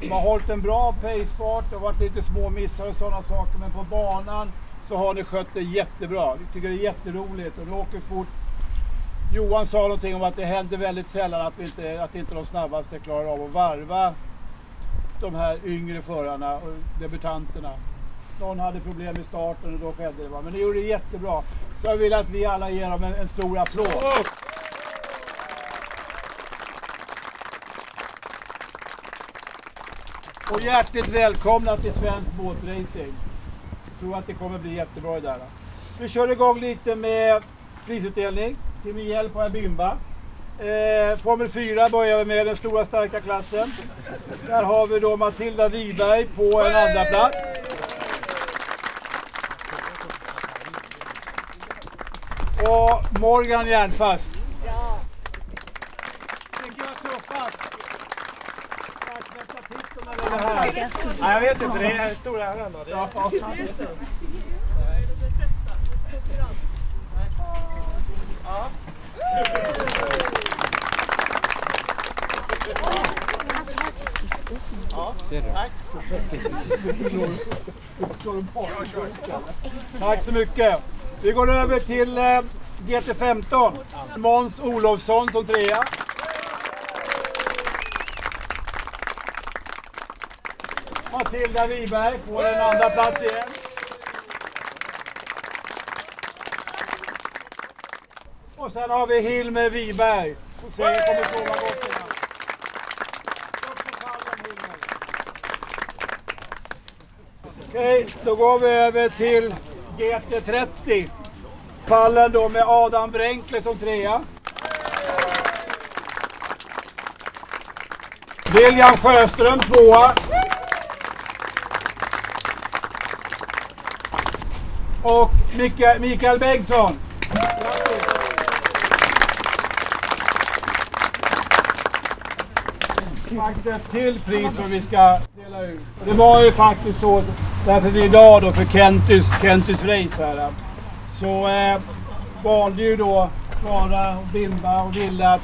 De har hållit en bra pacefart, det har varit lite små missar och sådana saker, men på banan så har ni skött det jättebra. Vi tycker det är jätteroligt och ni åker fort. Johan sa någonting om att det händer väldigt sällan att, vi inte, att inte de snabbaste klarar av att varva de här yngre förarna och debutanterna. Någon hade problem i starten och då skedde det. Va? Men ni gjorde det jättebra. Så jag vill att vi alla ger dem en, en stor applåd. Och hjärtligt välkomna till svensk båtracing. Jag tror att det kommer bli jättebra det där. Vi kör igång lite med prisutdelning. Till min hjälp har jag Bimba. Eh, Formel 4 börjar vi med, den stora starka klassen. Där har vi då Matilda Wiberg på en andra plats. Och Morgan Järnfast. Ja. Vilka var tuffast? Nej, jag vet inte, det är en stor ära ändå. Det är- Ja. Tack så mycket. Vi går över till eh, GT15. Måns Olofsson som trea. Matilda Wiberg får en andra plats igen. Och sen har vi Hilmer Wiberg. Och säger kommer sova gott. Okej, då går vi över till GT30. Pallen då med Adam Bränkle som trea. William Sjöström tvåa. Och Mikael, Bengtsson. Faktiskt ett till pris som vi ska dela ut. Och Det var ju faktiskt så, därför vi idag då för Kentys, Kentus race här. Så eh, valde ju då Klara och Bimba och ville att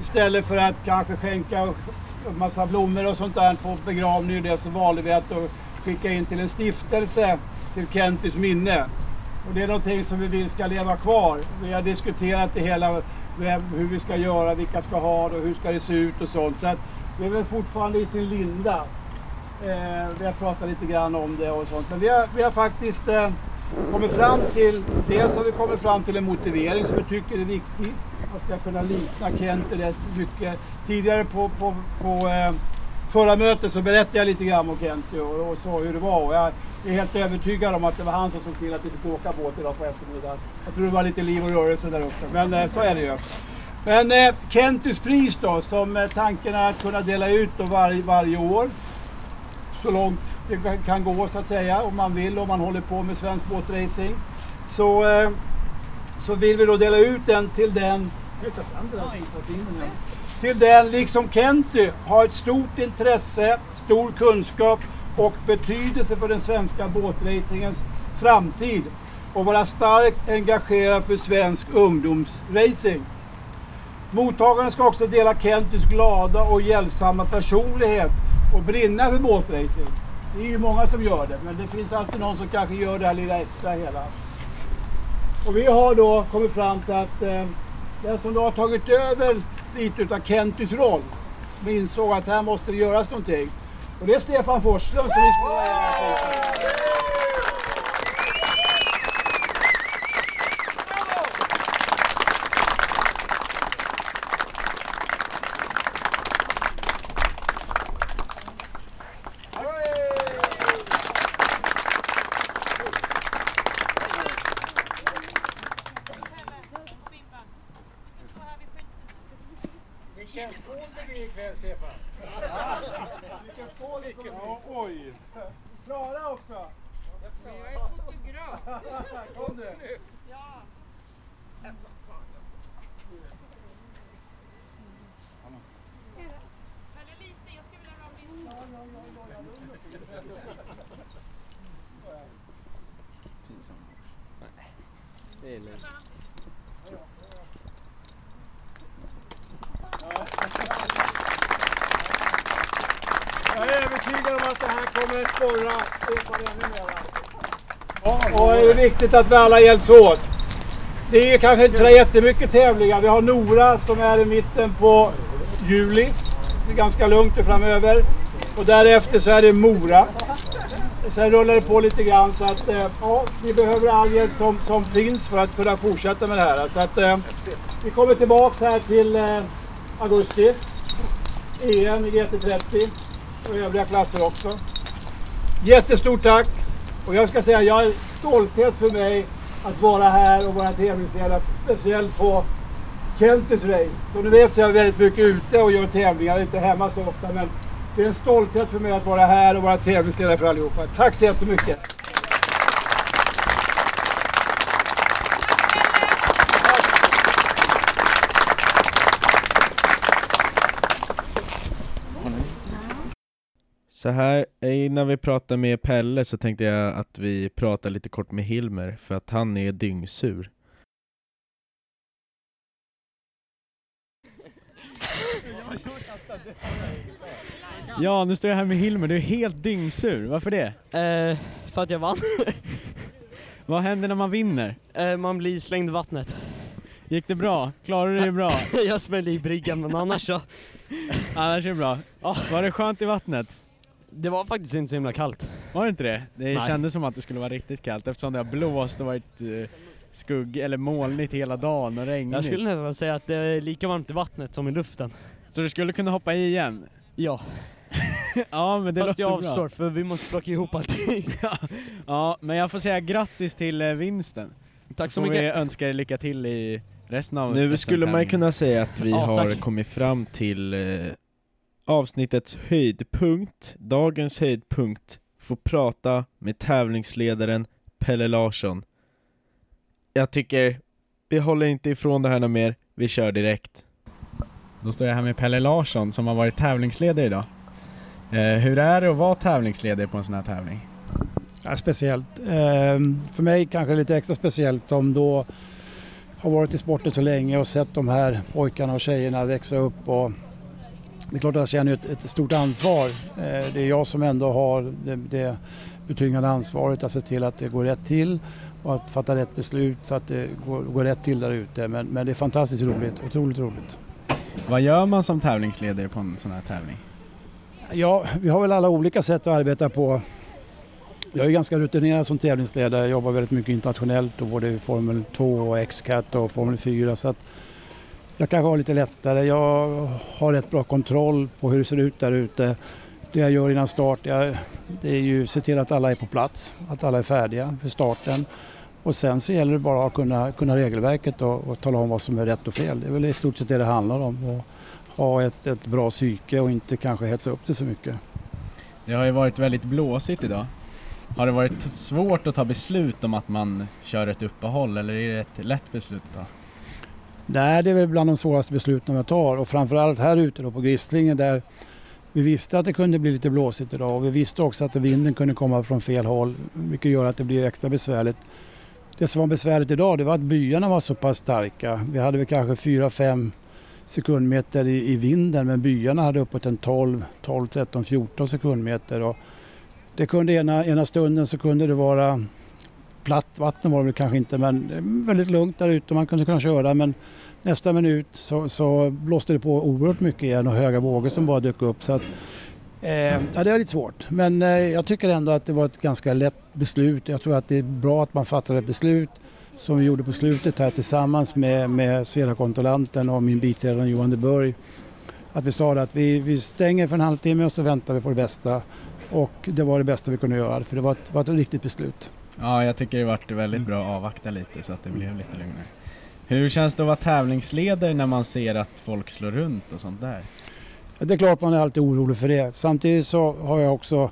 istället för att kanske skänka en massa blommor och sånt där på begravning och det så valde vi att då skicka in till en stiftelse till Kentys minne. Och det är någonting som vi vill ska leva kvar. Vi har diskuterat det hela, hur vi ska göra, vilka ska ha det och hur ska det se ut och sånt. Så att det är väl fortfarande i sin linda. Eh, vi har pratat lite grann om det och sånt. Men vi har, vi har faktiskt eh, kommit fram till, dels har vi kommit fram till en motivering som vi tycker är viktig. Man ska kunna likna Kent rätt mycket. Tidigare på, på, på eh, förra mötet så berättade jag lite grann om Kent och, och så hur det var. Och jag är helt övertygad om att det var han som såg till att vi fick åka båt idag på eftermiddagen. Jag tror det var lite liv och rörelse där uppe, men eh, så är det ju. Men eh, Kentus pris då, som eh, tanken är att kunna dela ut då varje, varje år. Så långt det kan- gå så att säga, om man vill, om man håller på med svensk båtracing. Så, eh, så vill vi då dela ut den till den, Jag till den, liksom Kenty, har ett stort intresse, stor kunskap och betydelse för den svenska båtracingens framtid och vara starkt engagerad för svensk ungdomsracing. Mottagaren ska också dela Kentys glada och hjälpsamma personlighet och brinna för båtracing. Det är ju många som gör det, men det finns alltid någon som kanske gör det här lilla extra hela. Och vi har då kommit fram till att eh, den som då har tagit över lite av Kentys roll, insåg att här måste det göras någonting. Och det är Stefan Forslund som vi spelar viktigt att vi alla hjälps åt. Det är kanske inte så jättemycket tävlingar. Vi har Nora som är i mitten på juli. Det är ganska lugnt framöver. Och därefter så är det Mora. Sen rullar det på lite grann så att eh, ja, vi behöver all hjälp som, som finns för att kunna fortsätta med det här. Så att eh, vi kommer tillbaka här till eh, augusti. EM i GT30. och övriga klasser också. Jättestort tack! Och jag ska säga, jag är stolthet för mig att vara här och vara tävlingsledare, speciellt på Kentis race. Som ni vet så är jag väldigt mycket ute och gör tävlingar, jag är inte hemma så ofta, men det är en stolthet för mig att vara här och vara tävlingsledare för allihopa. Tack så jättemycket! Så här, innan vi pratar med Pelle så tänkte jag att vi pratar lite kort med Hilmer för att han är dyngsur. Ja, nu står jag här med Hilmer, du är helt dyngsur. Varför det? Eh, för att jag vann. Vad händer när man vinner? Eh, man blir slängd i vattnet. Gick det bra? Klarade du dig bra? jag smällde i bryggan men annars så. Annars är det bra. Var det skönt i vattnet? Det var faktiskt inte så himla kallt. Var det inte det? Det Nej. kändes som att det skulle vara riktigt kallt eftersom det har blåst och varit uh, skugg eller molnigt hela dagen och regnigt. Jag skulle nästan säga att det är lika varmt i vattnet som i luften. Så du skulle kunna hoppa i igen? Ja. ja men det Fast låter jag bra. avstår för vi måste plocka ihop allting. ja, ja, men jag får säga grattis till eh, vinsten. Tack så får mycket. vi önska er lycka till i resten av Nu skulle man ju kunna säga att vi Ja, har tack. kommit fram till eh, avsnittets höjdpunkt. Dagens höjdpunkt, få prata med tävlingsledaren Pelle Larsson. Jag tycker, vi håller inte ifrån det här något mer, vi kör direkt. Då står jag här med Pelle Larsson som har varit tävlingsledare idag. Eh, hur är det att vara tävlingsledare på en sån här tävling? Ja, speciellt. Ehm, för mig kanske lite extra speciellt som då har varit i sporten så länge och sett de här pojkarna och tjejerna växa upp. Och det är klart att jag känner ett, ett stort ansvar. Eh, det är jag som ändå har det, det betungande ansvaret att se till att det går rätt till och att fatta rätt beslut så att det går, går rätt till där ute. Men, men det är fantastiskt roligt, otroligt roligt. Vad gör man som tävlingsledare på en sån här tävling? Ja, vi har väl alla olika sätt att arbeta på. Jag är ganska rutinerad som tävlingsledare. Jag jobbar väldigt mycket internationellt och både i Formel 2 och X-Cat och Formel 4. Så att jag kanske har lite lättare. Jag har rätt bra kontroll på hur det ser ut där ute. Det jag gör innan start jag, det är ju se till att alla är på plats, att alla är färdiga för starten. Och sen så gäller det bara att kunna, kunna regelverket och, och tala om vad som är rätt och fel. Det är väl i stort sett det det handlar om. Och ha ett, ett bra psyke och inte kanske hetsa upp det så mycket. Det har ju varit väldigt blåsigt idag. Har det varit svårt att ta beslut om att man kör ett uppehåll eller är det ett lätt beslut att ta? Nej, det är väl bland de svåraste besluten jag tar och framförallt här ute då på Grisslinge där vi visste att det kunde bli lite blåsigt idag och vi visste också att vinden kunde komma från fel håll vilket gör att det blir extra besvärligt. Det som var besvärligt idag det var att byarna var så pass starka. Vi hade väl kanske 4-5 sekundmeter i, i vinden men byarna hade uppåt en 12, 12, 13, 14 sekundmeter. Och det kunde ena, ena stunden så kunde det vara platt vatten var det väl kanske inte men väldigt lugnt där ute och man kunde kunna köra men nästa minut så, så blåste det på oerhört mycket igen och höga vågor som bara dök upp. Så att, eh, ja, det var lite svårt men eh, jag tycker ändå att det var ett ganska lätt beslut. Jag tror att det är bra att man fattar ett beslut som vi gjorde på slutet här tillsammans med, med Sveda-kontrollanten och min biträdande Johan de Burg. Att vi sa att vi, vi stänger för en halvtimme och så väntar vi på det bästa. Och det var det bästa vi kunde göra för det var ett, var ett riktigt beslut. Ja, jag tycker det varit väldigt bra att avvakta lite så att det blev lite lugnare. Hur känns det att vara tävlingsledare när man ser att folk slår runt och sånt där? Det är klart man är alltid orolig för det. Samtidigt så har jag också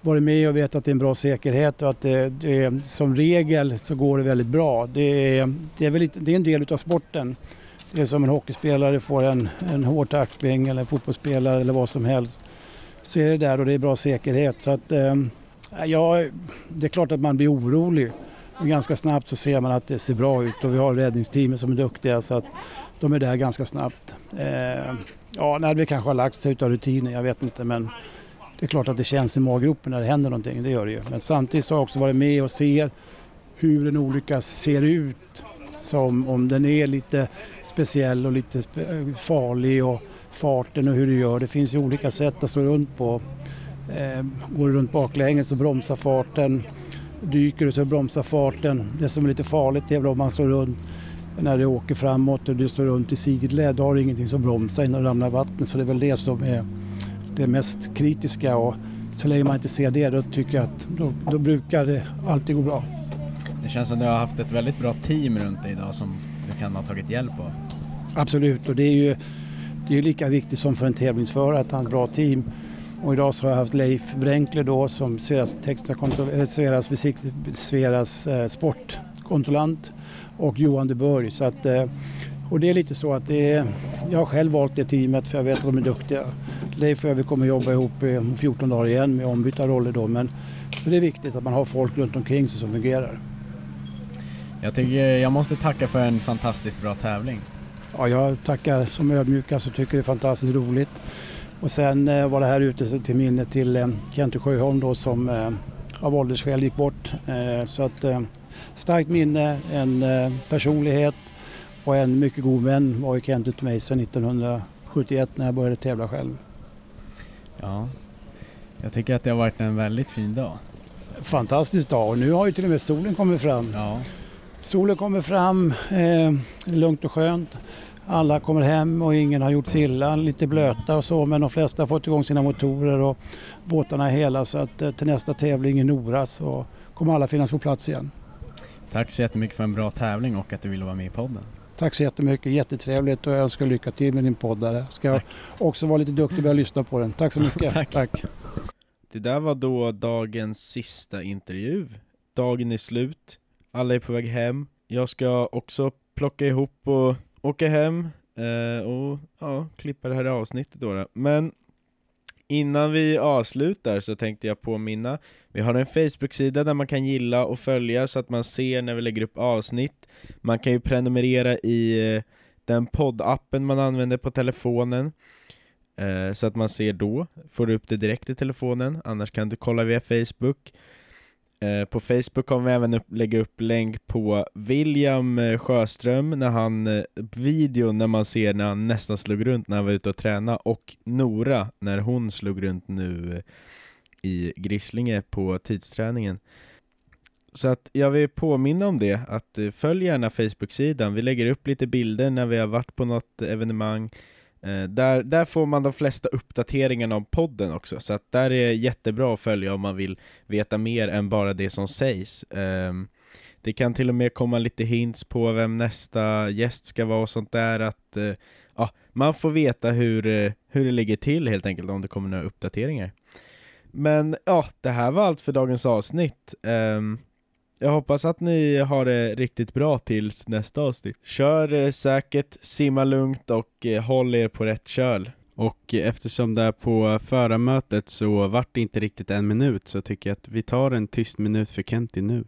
varit med och vet att det är en bra säkerhet och att det, det som regel så går det väldigt bra. Det är, det är, väl lite, det är en del utav sporten. Det är som en hockeyspelare får en, en hård tackling eller en fotbollsspelare eller vad som helst. Så är det där och det är bra säkerhet. Så att, eh, ja, det är klart att man blir orolig. Men ganska snabbt så ser man att det ser bra ut och vi har räddningsteamet som är duktiga så att de är där ganska snabbt. Eh, ja, när det kanske har lagt sig utav rutinen, jag vet inte men det är klart att det känns i maggropen när det händer någonting, det gör det ju. Men samtidigt så har jag också varit med och ser hur en olycka ser ut. Som om den är lite speciell och lite farlig och farten och hur du gör. Det finns ju olika sätt att slå runt på. Eh, går runt baklänges så bromsar farten. Dyker du så bromsar farten. Det som är lite farligt är väl om man slår runt när du åker framåt och du står runt i sidled. Då har du ingenting som bromsar innan du ramlar i vattnet. Så det är väl det som är det mest kritiska och så länge man inte ser det då tycker jag att då, då brukar det alltid gå bra. Det känns som du har haft ett väldigt bra team runt dig idag som du kan ha tagit hjälp av. Absolut och det är ju det är lika viktigt som för en tävlingsförare att ha ett bra team. Och idag så har jag haft Leif Wrenkler då som Sveras, Sveras, Sveras eh, sportkontrollant och Johan de Burg. Så att, eh, och det är lite så att det är, jag har själv valt det teamet för jag vet att de är duktiga. Leif och jag vi kommer jobba ihop om 14 dagar igen med ombytta roller då men det är viktigt att man har folk runt omkring sig som fungerar. Jag, tycker, jag måste tacka för en fantastiskt bra tävling. Ja, jag tackar som ödmjukast och tycker det är fantastiskt roligt. Och sen eh, var det här ute till minne till eh, Kente Sjöholm då som eh, av åldersskäl gick bort. Så att starkt minne, en personlighet och en mycket god vän var ju Kent ute mig sedan 1971 när jag började tävla själv. Ja, jag tycker att det har varit en väldigt fin dag. Fantastisk dag och nu har ju till och med solen kommit fram. Ja. Solen kommer fram, eh, lugnt och skönt. Alla kommer hem och ingen har gjort sig illa, lite blöta och så men de flesta har fått igång sina motorer och båtarna är hela så att eh, till nästa tävling i Nora så kommer alla finnas på plats igen. Tack så jättemycket för en bra tävling och att du ville vara med i podden. Tack så jättemycket, jättetrevligt och jag önskar lycka till med din podd där. Ska jag också vara lite duktig och börja lyssna på den. Tack så mycket. Tack. Tack. Det där var då dagens sista intervju. Dagen är slut. Alla är på väg hem. Jag ska också plocka ihop och åka hem eh, och ja, klippa det här avsnittet då, då. Men innan vi avslutar så tänkte jag påminna Vi har en Facebook-sida där man kan gilla och följa så att man ser när vi lägger upp avsnitt. Man kan ju prenumerera i eh, den poddappen man använder på telefonen eh, Så att man ser då, får du upp det direkt i telefonen Annars kan du kolla via Facebook. Eh, på Facebook kommer vi även upp, lägga upp länk på William eh, Sjöström när han, eh, videon när man ser när han nästan slog runt när han var ute och tränade, och Nora när hon slog runt nu i Grisslinge på tidsträningen. Så att jag vill påminna om det, att följ gärna Facebook-sidan. Vi lägger upp lite bilder när vi har varit på något evenemang. Eh, där, där får man de flesta uppdateringarna om podden också, så att där är det jättebra att följa om man vill veta mer än bara det som sägs. Ehm, det kan till och med komma lite hints på vem nästa gäst ska vara och sånt där, att eh, ja, man får veta hur, eh, hur det ligger till helt enkelt om det kommer några uppdateringar. Men ja, det här var allt för dagens avsnitt. Ehm, jag hoppas att ni har det riktigt bra tills nästa avsnitt. Kör eh, säkert, simma lugnt och eh, håll er på rätt köl. Och eh, eftersom det är på eh, förarmötet så vart det inte riktigt en minut så tycker jag att vi tar en tyst minut för Kenti nu.